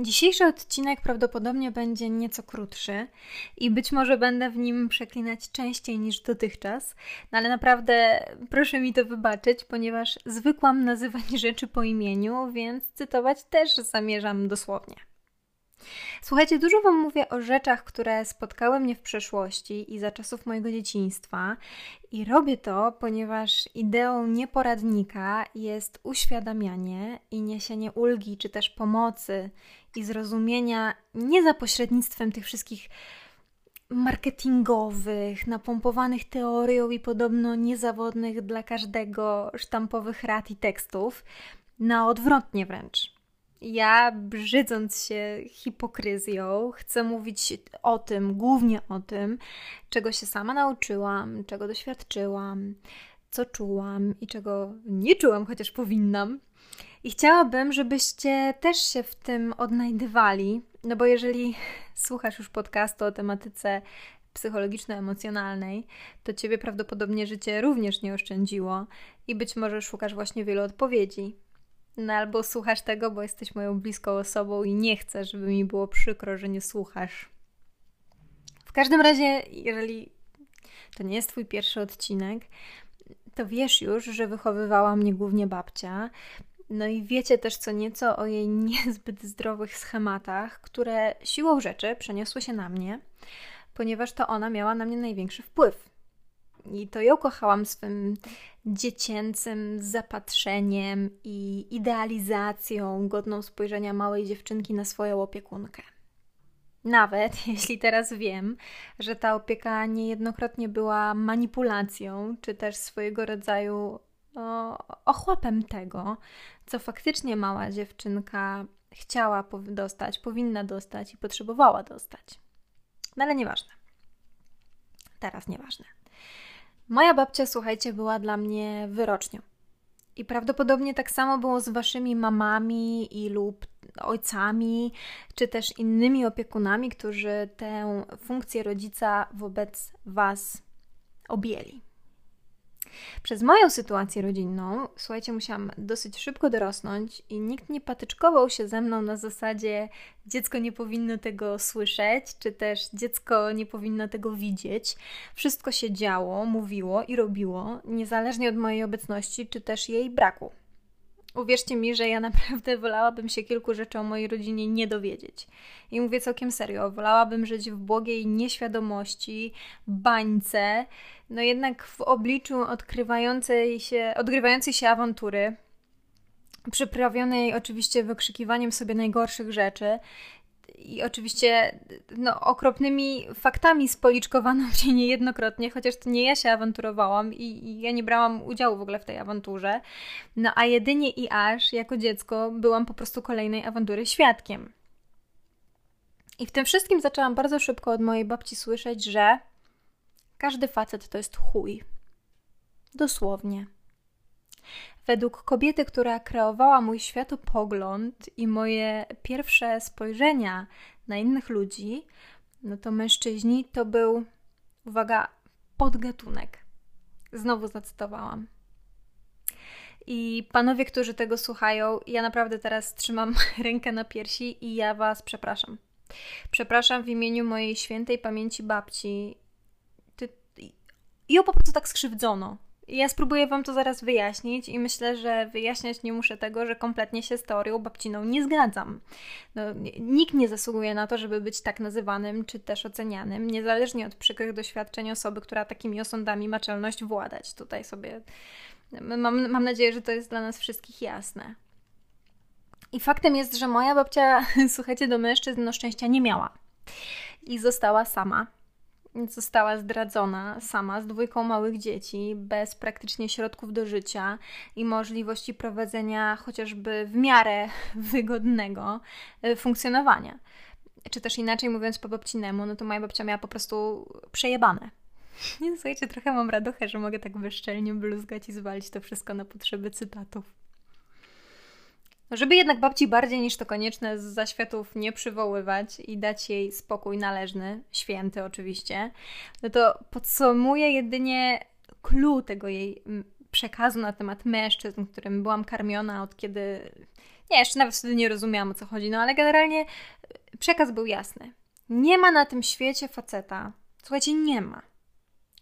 Dzisiejszy odcinek prawdopodobnie będzie nieco krótszy i być może będę w nim przeklinać częściej niż dotychczas, no ale naprawdę proszę mi to wybaczyć, ponieważ zwykłam nazywać rzeczy po imieniu, więc cytować też zamierzam dosłownie. Słuchajcie, dużo Wam mówię o rzeczach, które spotkały mnie w przeszłości i za czasów mojego dzieciństwa, i robię to, ponieważ ideą nieporadnika jest uświadamianie i niesienie ulgi, czy też pomocy i zrozumienia nie za pośrednictwem tych wszystkich marketingowych, napompowanych teorią i podobno niezawodnych dla każdego sztampowych rad i tekstów, na odwrotnie wręcz. Ja, brzydząc się hipokryzją, chcę mówić o tym, głównie o tym, czego się sama nauczyłam, czego doświadczyłam, co czułam i czego nie czułam, chociaż powinnam. I chciałabym, żebyście też się w tym odnajdywali, no bo jeżeli słuchasz już podcastu o tematyce psychologiczno-emocjonalnej, to ciebie prawdopodobnie życie również nie oszczędziło i być może szukasz właśnie wielu odpowiedzi no albo słuchasz tego, bo jesteś moją bliską osobą i nie chcę, żeby mi było przykro, że nie słuchasz. W każdym razie, jeżeli to nie jest Twój pierwszy odcinek, to wiesz już, że wychowywała mnie głównie babcia. No i wiecie też co nieco o jej niezbyt zdrowych schematach, które siłą rzeczy przeniosły się na mnie, ponieważ to ona miała na mnie największy wpływ. I to ją kochałam swym dziecięcym zapatrzeniem i idealizacją godną spojrzenia małej dziewczynki na swoją opiekunkę. Nawet jeśli teraz wiem, że ta opieka niejednokrotnie była manipulacją, czy też swojego rodzaju ochłapem tego, co faktycznie mała dziewczynka chciała dostać, powinna dostać i potrzebowała dostać. No ale nieważne. Teraz nieważne. Moja babcia, słuchajcie, była dla mnie wyrocznią. I prawdopodobnie tak samo było z waszymi mamami i lub ojcami, czy też innymi opiekunami, którzy tę funkcję rodzica wobec was objęli. Przez moją sytuację rodzinną, słuchajcie, musiałam dosyć szybko dorosnąć i nikt nie patyczkował się ze mną na zasadzie dziecko nie powinno tego słyszeć, czy też dziecko nie powinno tego widzieć. Wszystko się działo, mówiło i robiło, niezależnie od mojej obecności, czy też jej braku. Uwierzcie mi, że ja naprawdę wolałabym się kilku rzeczy o mojej rodzinie nie dowiedzieć. I mówię całkiem serio, wolałabym żyć w błogiej nieświadomości, bańce, no jednak w obliczu odkrywającej się, odgrywającej się awantury, przyprawionej oczywiście wykrzykiwaniem sobie najgorszych rzeczy, i oczywiście no, okropnymi faktami spoliczkowano mnie niejednokrotnie, chociaż to nie ja się awanturowałam i, i, ja nie brałam udziału w ogóle w tej awanturze. No a jedynie i aż jako dziecko byłam po prostu kolejnej awantury świadkiem. I w tym wszystkim zaczęłam bardzo szybko od mojej babci słyszeć, że każdy facet to jest chuj. Dosłownie. Według kobiety, która kreowała mój światopogląd i moje pierwsze spojrzenia na innych ludzi, no to mężczyźni to był, uwaga, podgatunek. Znowu zacytowałam. I panowie, którzy tego słuchają, ja naprawdę teraz trzymam rękę na piersi i ja Was przepraszam. Przepraszam w imieniu mojej świętej pamięci babci. Ty... Ją po prostu tak skrzywdzono. Ja spróbuję Wam to zaraz wyjaśnić i myślę, że wyjaśniać nie muszę tego, że kompletnie się z teorią babciną nie zgadzam. No, nikt nie zasługuje na to, żeby być tak nazywanym czy też ocenianym, niezależnie od przykrych doświadczeń osoby, która takimi osądami ma czelność władać. Tutaj sobie mam, mam nadzieję, że to jest dla nas wszystkich jasne. I faktem jest, że moja babcia, słuchajcie, do mężczyzn no szczęścia nie miała. I została sama została zdradzona sama z dwójką małych dzieci, bez praktycznie środków do życia i możliwości prowadzenia chociażby w miarę wygodnego e, funkcjonowania. Czy też inaczej mówiąc po babcinemu, no to moja babcia miała po prostu przejebane. Nie, słuchajcie, trochę mam radochę, że mogę tak bezczelnie bluzgać i zwalić to wszystko na potrzeby cytatów. Żeby jednak babci bardziej niż to konieczne z zaświatów nie przywoływać i dać jej spokój należny, święty oczywiście, no to podsumuję jedynie clue tego jej przekazu na temat mężczyzn, którym byłam karmiona od kiedy Nie, jeszcze nawet wtedy nie rozumiałam o co chodzi, no ale generalnie przekaz był jasny. Nie ma na tym świecie faceta, słuchajcie, nie ma,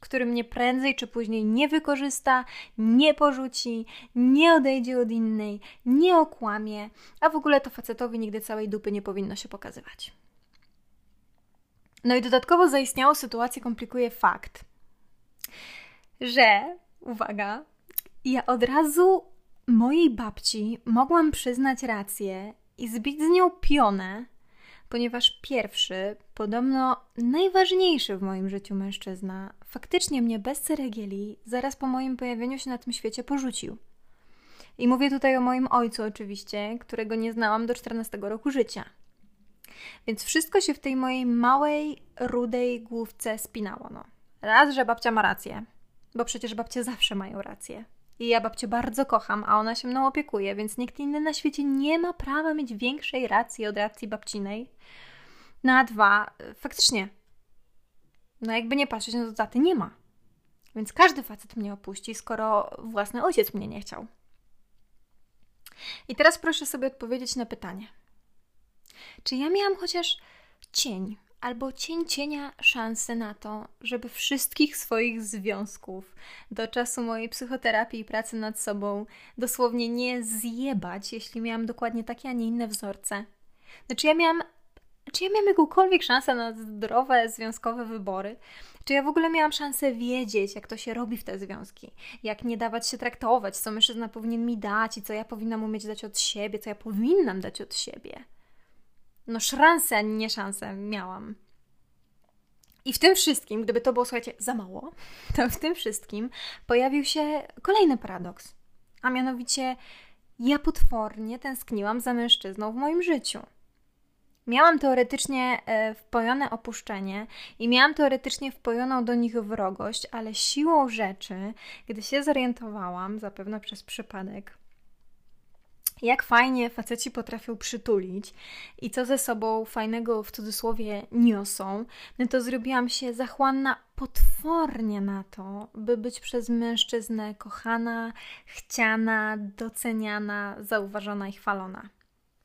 który mnie prędzej czy później nie wykorzysta, nie porzuci, nie odejdzie od innej, nie okłamie, a w ogóle to facetowi nigdy całej dupy nie powinno się pokazywać. No i dodatkowo zaistniałą sytuację komplikuje fakt, że, uwaga, ja od razu mojej babci mogłam przyznać rację i zbić z nią pionę, ponieważ pierwszy, podobno najważniejszy w moim życiu mężczyzna, faktycznie mnie bez ceregieli zaraz po moim pojawieniu się na tym świecie porzucił. I mówię tutaj o moim ojcu oczywiście, którego nie znałam do 14 roku życia. Więc wszystko się w tej mojej małej, rudej główce spinało. No. Raz, że babcia ma rację, bo przecież babcie zawsze mają rację. I ja babcię bardzo kocham, a ona się mną opiekuje, więc nikt inny na świecie nie ma prawa mieć większej racji od racji babcinej. No a dwa, faktycznie, no jakby nie patrzeć, no to taty nie ma. Więc każdy facet mnie opuści, skoro własny ojciec mnie nie chciał. I teraz proszę sobie odpowiedzieć na pytanie. Czy ja miałam chociaż cień albo cień cienia szansy na to, żeby wszystkich swoich związków do czasu mojej psychoterapii i pracy nad sobą dosłownie nie zjebać, jeśli miałam dokładnie takie, a nie inne wzorce? Znaczy ja miałam czy ja miałam jakąkolwiek szansę na zdrowe związkowe wybory? Czy ja w ogóle miałam szansę wiedzieć, jak to się robi w te związki? Jak nie dawać się traktować, co mężczyzna powinien mi dać i co ja powinnam umieć dać od siebie, co ja powinnam dać od siebie? No szansę, a nie szansę miałam. I w tym wszystkim, gdyby to było, słuchajcie, za mało, to w tym wszystkim pojawił się kolejny paradoks. A mianowicie, ja potwornie tęskniłam za mężczyzną w moim życiu. Miałam teoretycznie e, wpojone opuszczenie i miałam teoretycznie wpojoną do nich wrogość, ale siłą rzeczy, gdy się zorientowałam, zapewne przez przypadek, jak fajnie faceci potrafią przytulić i co ze sobą fajnego w cudzysłowie niosą, no to zrobiłam się zachłanna potwornie na to, by być przez mężczyznę kochana, chciana, doceniana, zauważona i chwalona.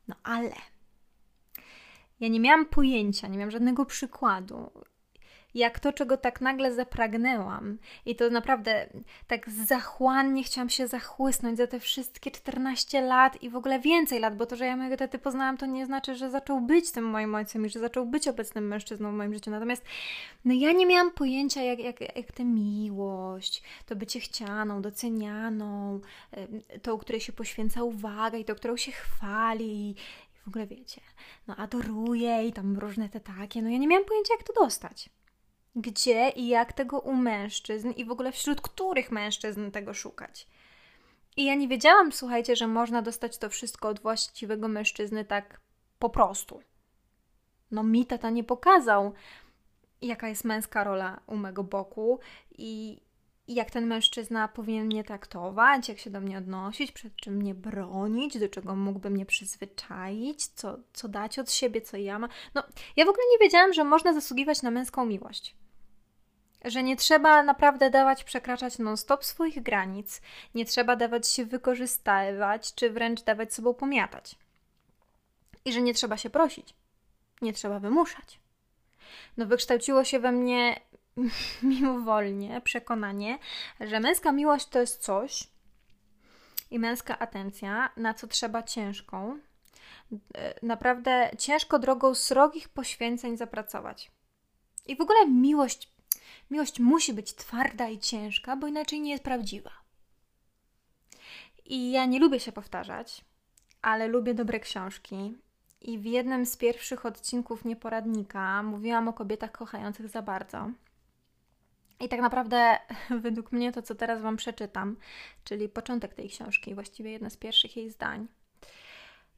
No ale ja nie miałam pojęcia, nie miałam żadnego przykładu, jak to, czego tak nagle zapragnęłam. I to naprawdę tak zachłannie chciałam się zachłysnąć za te wszystkie 14 lat i w ogóle więcej lat, bo to, że ja mojego taty poznałam, to nie znaczy, że zaczął być tym moim ojcem i że zaczął być obecnym mężczyzną w moim życiu. Natomiast no ja nie miałam pojęcia, jak, jak, jak tę miłość, to bycie chcianą, docenianą, tą, której się poświęca uwaga i to, którą się chwali w ogóle wiecie, no adoruje i tam różne te takie, no ja nie miałam pojęcia, jak to dostać gdzie i jak tego u mężczyzn i w ogóle wśród których mężczyzn tego szukać. I ja nie wiedziałam, słuchajcie, że można dostać to wszystko od właściwego mężczyzny tak po prostu. No mi tata nie pokazał, jaka jest męska rola u mego boku i jak ten mężczyzna powinien mnie traktować, jak się do mnie odnosić, przed czym mnie bronić, do czego mógłby mnie przyzwyczaić, co, co dać od siebie, co ja mam. No, ja w ogóle nie wiedziałam, że można zasługiwać na męską miłość że nie trzeba naprawdę dawać przekraczać non-stop swoich granic, nie trzeba dawać się wykorzystywać, czy wręcz dawać sobą pomiatać. I że nie trzeba się prosić, nie trzeba wymuszać. No, wykształciło się we mnie mimowolnie przekonanie, że męska miłość to jest coś i męska atencja, na co trzeba ciężką, e, naprawdę ciężko drogą srogich poświęceń zapracować. I w ogóle miłość Miłość musi być twarda i ciężka, bo inaczej nie jest prawdziwa. I ja nie lubię się powtarzać, ale lubię dobre książki. I w jednym z pierwszych odcinków Nieporadnika mówiłam o kobietach kochających za bardzo. I tak naprawdę, według mnie, to co teraz Wam przeczytam, czyli początek tej książki, właściwie jedno z pierwszych jej zdań,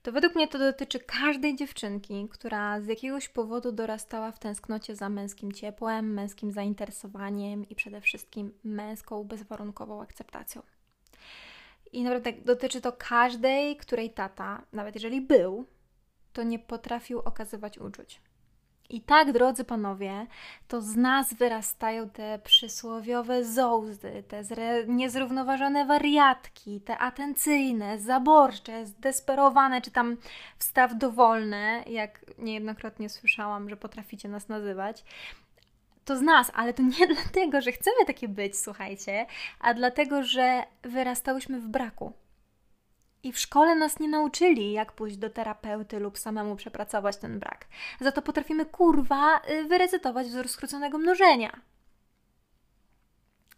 to według mnie to dotyczy każdej dziewczynki, która z jakiegoś powodu dorastała w tęsknocie za męskim ciepłem, męskim zainteresowaniem i przede wszystkim męską bezwarunkową akceptacją. I naprawdę dotyczy to każdej, której tata, nawet jeżeli był, to nie potrafił okazywać uczuć. I tak, drodzy panowie, to z nas wyrastają te przysłowiowe zołzy, te niezrównoważone wariatki, te atencyjne, zaborcze, zdesperowane, czy tam wstaw dowolne, jak niejednokrotnie słyszałam, że potraficie nas nazywać. To z nas, ale to nie dlatego, że chcemy takie być, słuchajcie, a dlatego, że wyrastałyśmy w braku i w szkole nas nie nauczyli, jak pójść do terapeuty lub samemu przepracować ten brak. Za to potrafimy kurwa y, wyrecytować wzór skróconego mnożenia.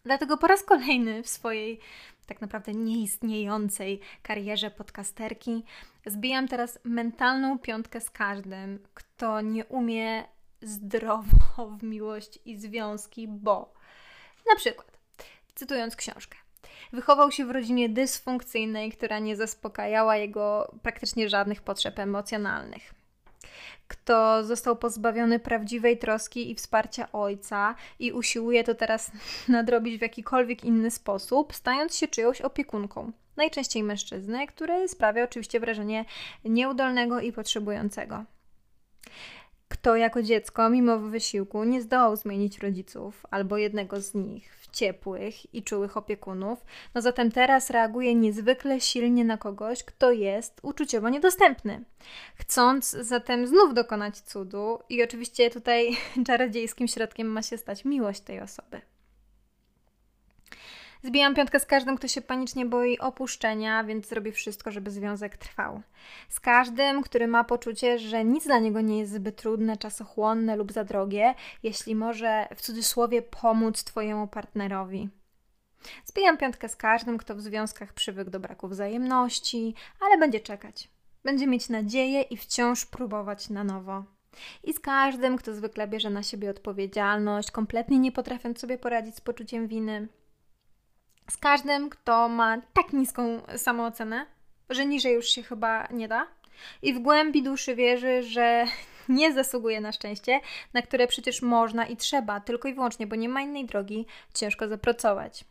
Dlatego po raz kolejny w swojej tak naprawdę nieistniejącej karierze podcasterki zbijam teraz mentalną piątkę z każdym, kto nie umie zdrowo w miłość i związki, bo na przykład, cytując książkę, Wychował się w rodzinie dysfunkcyjnej, która nie zaspokajała jego praktycznie żadnych potrzeb emocjonalnych. Kto został pozbawiony prawdziwej troski i wsparcia ojca i usiłuje to teraz nadrobić w jakikolwiek inny sposób, stając się czyjąś opiekunką. Najczęściej mężczyzny, który sprawia oczywiście wrażenie nieudolnego i potrzebującego. Kto jako dziecko, mimo wysiłku, nie zdołał zmienić rodziców albo jednego z nich ciepłych i czułych opiekunów, no zatem teraz reaguje niezwykle silnie na kogoś, kto jest uczuciowo niedostępny. Chcąc zatem znów dokonać cudu, i oczywiście tutaj czarodziejskim środkiem ma się stać miłość tej osoby. Zbijam piątkę z każdym, kto się panicznie boi opuszczenia, więc zrobi wszystko, żeby związek trwał. Z każdym, który ma poczucie, że nic dla niego nie jest zbyt trudne, czasochłonne lub za drogie, jeśli może w cudzysłowie pomóc Twojemu partnerowi. Zbijam piątkę z każdym, kto w związkach przywykł do braku wzajemności, ale będzie czekać. Będzie mieć nadzieję i wciąż próbować na nowo. I z każdym, kto zwykle bierze na siebie odpowiedzialność, kompletnie nie potrafiąc sobie poradzić z poczuciem winy z każdym, kto ma tak niską samoocenę, że niżej już się chyba nie da. I w głębi duszy wierzy, że nie zasługuje na szczęście, na które przecież można i trzeba, tylko i wyłącznie, bo nie ma innej drogi, ciężko zapracować.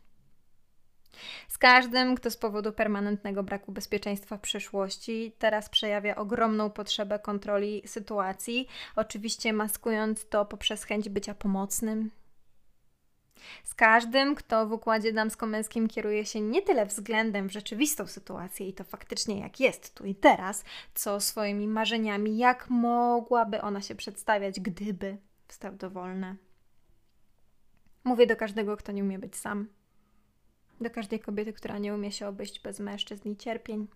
Z każdym, kto z powodu permanentnego braku bezpieczeństwa w przyszłości teraz przejawia ogromną potrzebę kontroli sytuacji, oczywiście maskując to poprzez chęć bycia pomocnym, z każdym, kto w układzie damsko-męskim kieruje się nie tyle względem w rzeczywistą sytuację i to faktycznie jak jest tu i teraz, co swoimi marzeniami, jak mogłaby ona się przedstawiać, gdyby wstał dowolne. Mówię do każdego, kto nie umie być sam. Do każdej kobiety, która nie umie się obejść bez mężczyzn i cierpień.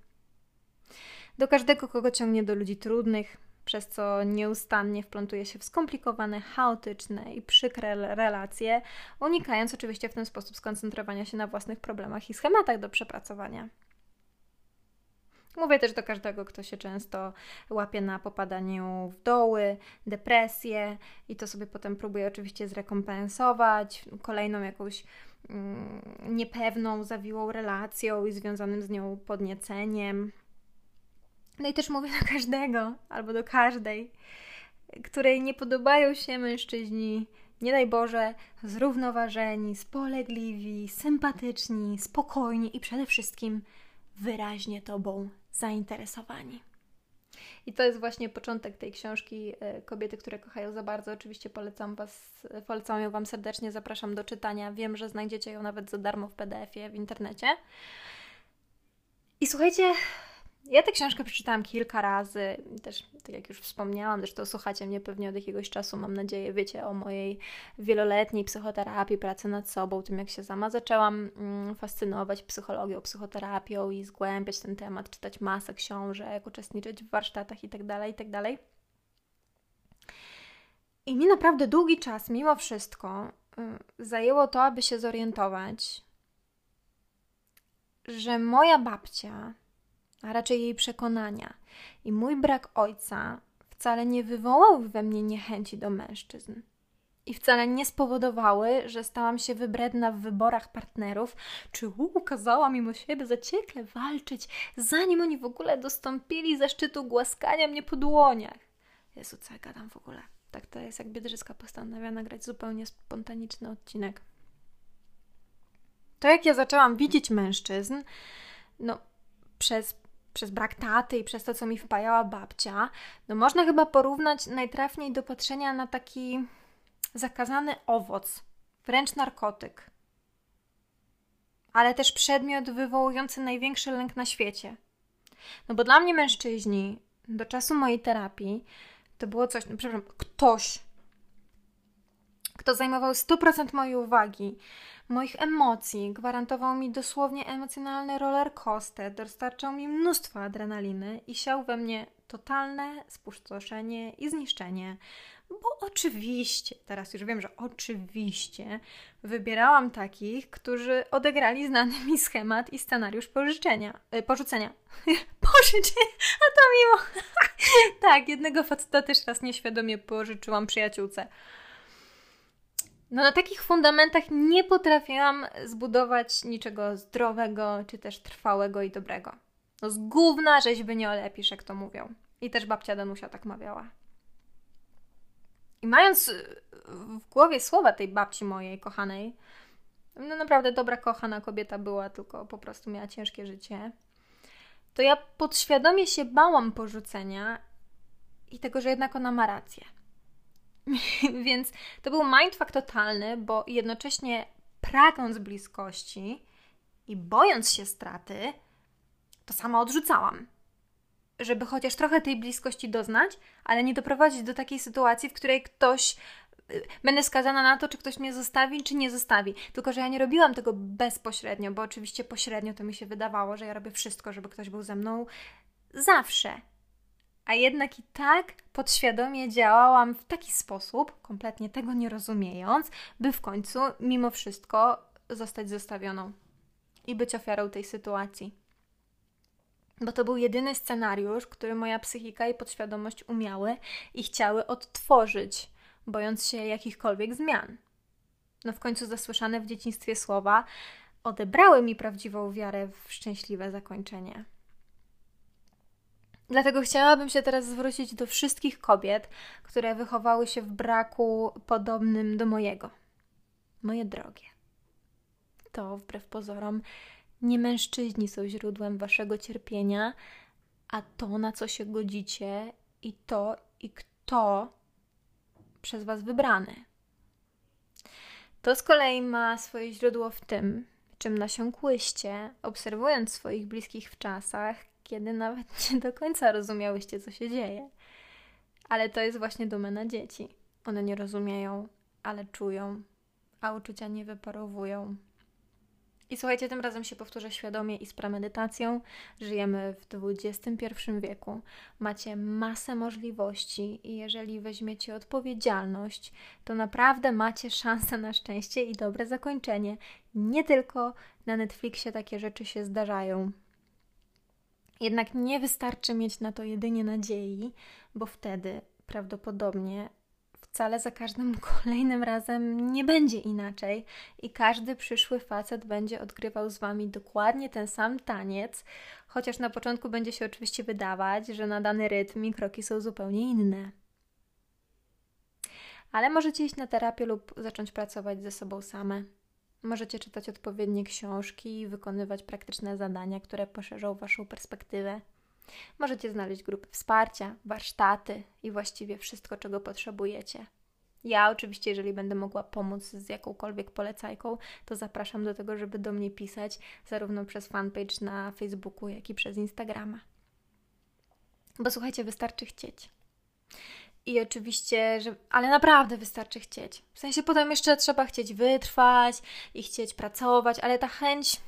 Do każdego, kogo ciągnie do ludzi trudnych, przez co nieustannie wplątuje się w skomplikowane, chaotyczne i przykre relacje, unikając oczywiście w ten sposób skoncentrowania się na własnych problemach i schematach do przepracowania. Mówię też do każdego, kto się często łapie na popadaniu w doły, depresję i to sobie potem próbuje oczywiście zrekompensować kolejną jakąś mm, niepewną, zawiłą relacją i związanym z nią podnieceniem. No i też mówię do każdego albo do każdej, której nie podobają się mężczyźni, nie daj Boże, zrównoważeni, spolegliwi, sympatyczni, spokojni i przede wszystkim wyraźnie Tobą zainteresowani. I to jest właśnie początek tej książki e, Kobiety, które kochają za bardzo. Oczywiście polecam, was, polecam ją Wam serdecznie, zapraszam do czytania. Wiem, że znajdziecie ją nawet za darmo w PDF-ie w internecie. I słuchajcie, ja tę książkę przeczytałam kilka razy, też tak jak już wspomniałam, zresztą słuchacie mnie pewnie od jakiegoś czasu, mam nadzieję, wiecie o mojej wieloletniej psychoterapii, pracy nad sobą, tym jak się sama zaczęłam mm, fascynować psychologią, psychoterapią i zgłębiać ten temat, czytać masę książek, uczestniczyć w warsztatach itd., tak itd. Tak I mi naprawdę długi czas, mimo wszystko, y, zajęło to, aby się zorientować, że moja babcia a raczej jej przekonania. I mój brak ojca wcale nie wywołał we mnie niechęci do mężczyzn. I wcale nie spowodowały, że stałam się wybredna w wyborach partnerów, czy ukazała mimo siebie zaciekle walczyć, zanim oni w ogóle dostąpili zaszczytu głaskania mnie po dłoniach. Jezu, co ja gadam w ogóle? Tak to jest, jak Biedrzyska postanawia nagrać zupełnie spontaniczny odcinek. To jak ja zaczęłam widzieć mężczyzn, no przez przez brak taty i przez to, co mi wpajała babcia, no można chyba porównać najtrafniej do patrzenia na taki zakazany owoc, wręcz narkotyk. Ale też przedmiot wywołujący największy lęk na świecie. No bo dla mnie mężczyźni do czasu mojej terapii to było coś, no przepraszam, ktoś, kto zajmował 100% mojej uwagi, moich emocji, gwarantował mi dosłownie emocjonalny roller coaster, dostarczał mi mnóstwo adrenaliny i siał we mnie totalne spustoszenie i zniszczenie. Bo oczywiście, teraz już wiem, że oczywiście wybierałam takich, którzy odegrali znany mi schemat i scenariusz pożyczenia, y, porzucenia. Pożyczenia, a to miło. tak, jednego faceta też raz nieświadomie pożyczyłam przyjaciółce. No na takich fundamentach nie potrafiłam zbudować niczego zdrowego, czy też trwałego i dobrego. No z gówna rzeźby nie olepisz, jak to mówią. I też babcia Danusia tak mawiała. I mając y, w głowie słowa tej babci mojej, kochanej, no naprawdę dobra, kochana kobieta była, tylko po prostu miała ciężkie życie, to ja podświadomie się bałam porzucenia i tego, że jednak ona ma rację. Więc to był mindfuck totalny, bo jednocześnie pragnąc bliskości i bojąc się straty, to sama odrzucałam. Żeby chociaż trochę tej bliskości doznać, ale nie doprowadzić do takiej sytuacji, w której ktoś y, będę skazana na to, czy ktoś mnie zostawi, czy nie zostawi. Tylko, że ja nie robiłam tego bezpośrednio, bo oczywiście pośrednio to mi się wydawało, że ja robię wszystko, żeby ktoś był ze mną zawsze a jednak i tak podświadomie działałam w taki sposób, kompletnie tego nie rozumiejąc, by w końcu mimo wszystko zostać zostawioną i być ofiarą tej sytuacji. Bo to był jedyny scenariusz, który moja psychika i podświadomość umiały i chciały odtworzyć, bojąc się jakichkolwiek zmian. No w końcu zasłyszane w dzieciństwie słowa odebrały mi prawdziwą wiarę w szczęśliwe zakończenie. Dlatego chciałabym się teraz zwrócić do wszystkich kobiet, które wychowały się w braku podobnym do mojego. Moje drogie, to wbrew pozorom nie mężczyźni są źródłem waszego cierpienia, a to, na co się godzicie i to, i kto przez was wybrany. To z kolei ma swoje źródło w tym, czym nasiąkłyście, obserwując swoich bliskich w czasach, kiedy nawet nie do końca rozumiałyście, co się dzieje. Ale to jest właśnie domena dzieci. One nie rozumieją, ale czują, a uczucia nie wyparowują. I słuchajcie, tym razem się powtórzę świadomie i z premedytacją. Żyjemy w XXI wieku. Macie masę możliwości i jeżeli weźmiecie odpowiedzialność, to naprawdę macie szansę na szczęście i dobre zakończenie. Nie tylko na Netflixie takie rzeczy się zdarzają. Jednak nie wystarczy mieć na to jedynie nadziei, bo wtedy prawdopodobnie wcale za każdym kolejnym razem nie będzie inaczej i każdy przyszły facet będzie odgrywał z wami dokładnie ten sam taniec, chociaż na początku będzie się oczywiście wydawać, że na dany rytm i kroki są zupełnie inne. Ale możecie iść na terapię lub zacząć pracować ze sobą same. Możecie czytać odpowiednie książki i wykonywać praktyczne zadania, które poszerzą Waszą perspektywę. Możecie znaleźć grupy wsparcia, warsztaty i właściwie wszystko, czego potrzebujecie. Ja oczywiście, jeżeli będę mogła pomóc z jakąkolwiek polecajką, to zapraszam do tego, żeby do mnie pisać, zarówno przez fanpage na Facebooku, jak i przez Instagrama. Bo słuchajcie, wystarczy chcieć. I oczywiście, że, ale naprawdę wystarczy chcieć. W sensie potem jeszcze trzeba chcieć wytrwać i chcieć pracować, ale ta chęć,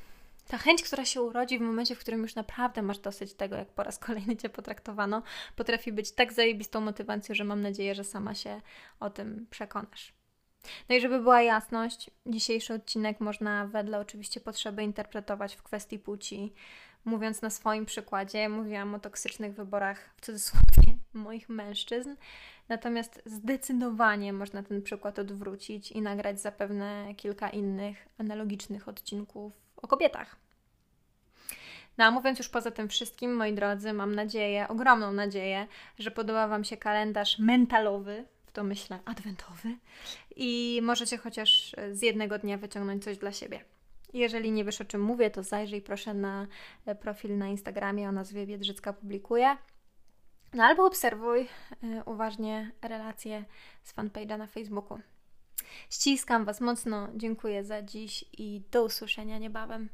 ta chęć, która się urodzi w momencie, w którym już naprawdę masz dosyć tego, jak po raz kolejny cię potraktowano, potrafi być tak zajebistą motywacją, że mam nadzieję, że sama się o tym przekonasz. No i żeby była jasność, dzisiejszy odcinek można wedle oczywiście potrzeby interpretować w kwestii płci. Mówiąc na swoim przykładzie, mówiłam o toksycznych wyborach w cudzysłowie moich mężczyzn. Natomiast zdecydowanie można ten przykład odwrócić i nagrać zapewne kilka innych analogicznych odcinków o kobietach. No a mówiąc już poza tym wszystkim, moi drodzy, mam nadzieję, ogromną nadzieję, że podoba Wam się kalendarz mentalowy, w to myślę adwentowy, i możecie chociaż z jednego dnia wyciągnąć coś dla siebie. Jeżeli nie wiesz o czym mówię, to zajrzyj proszę na e, profil na Instagramie o nazwie Biedrzycka Publikuje. No albo obserwuj y, uważnie relacje z fanpage'a na Facebooku. Ściskam Was mocno, dziękuję za dziś i do usłyszenia niebawem.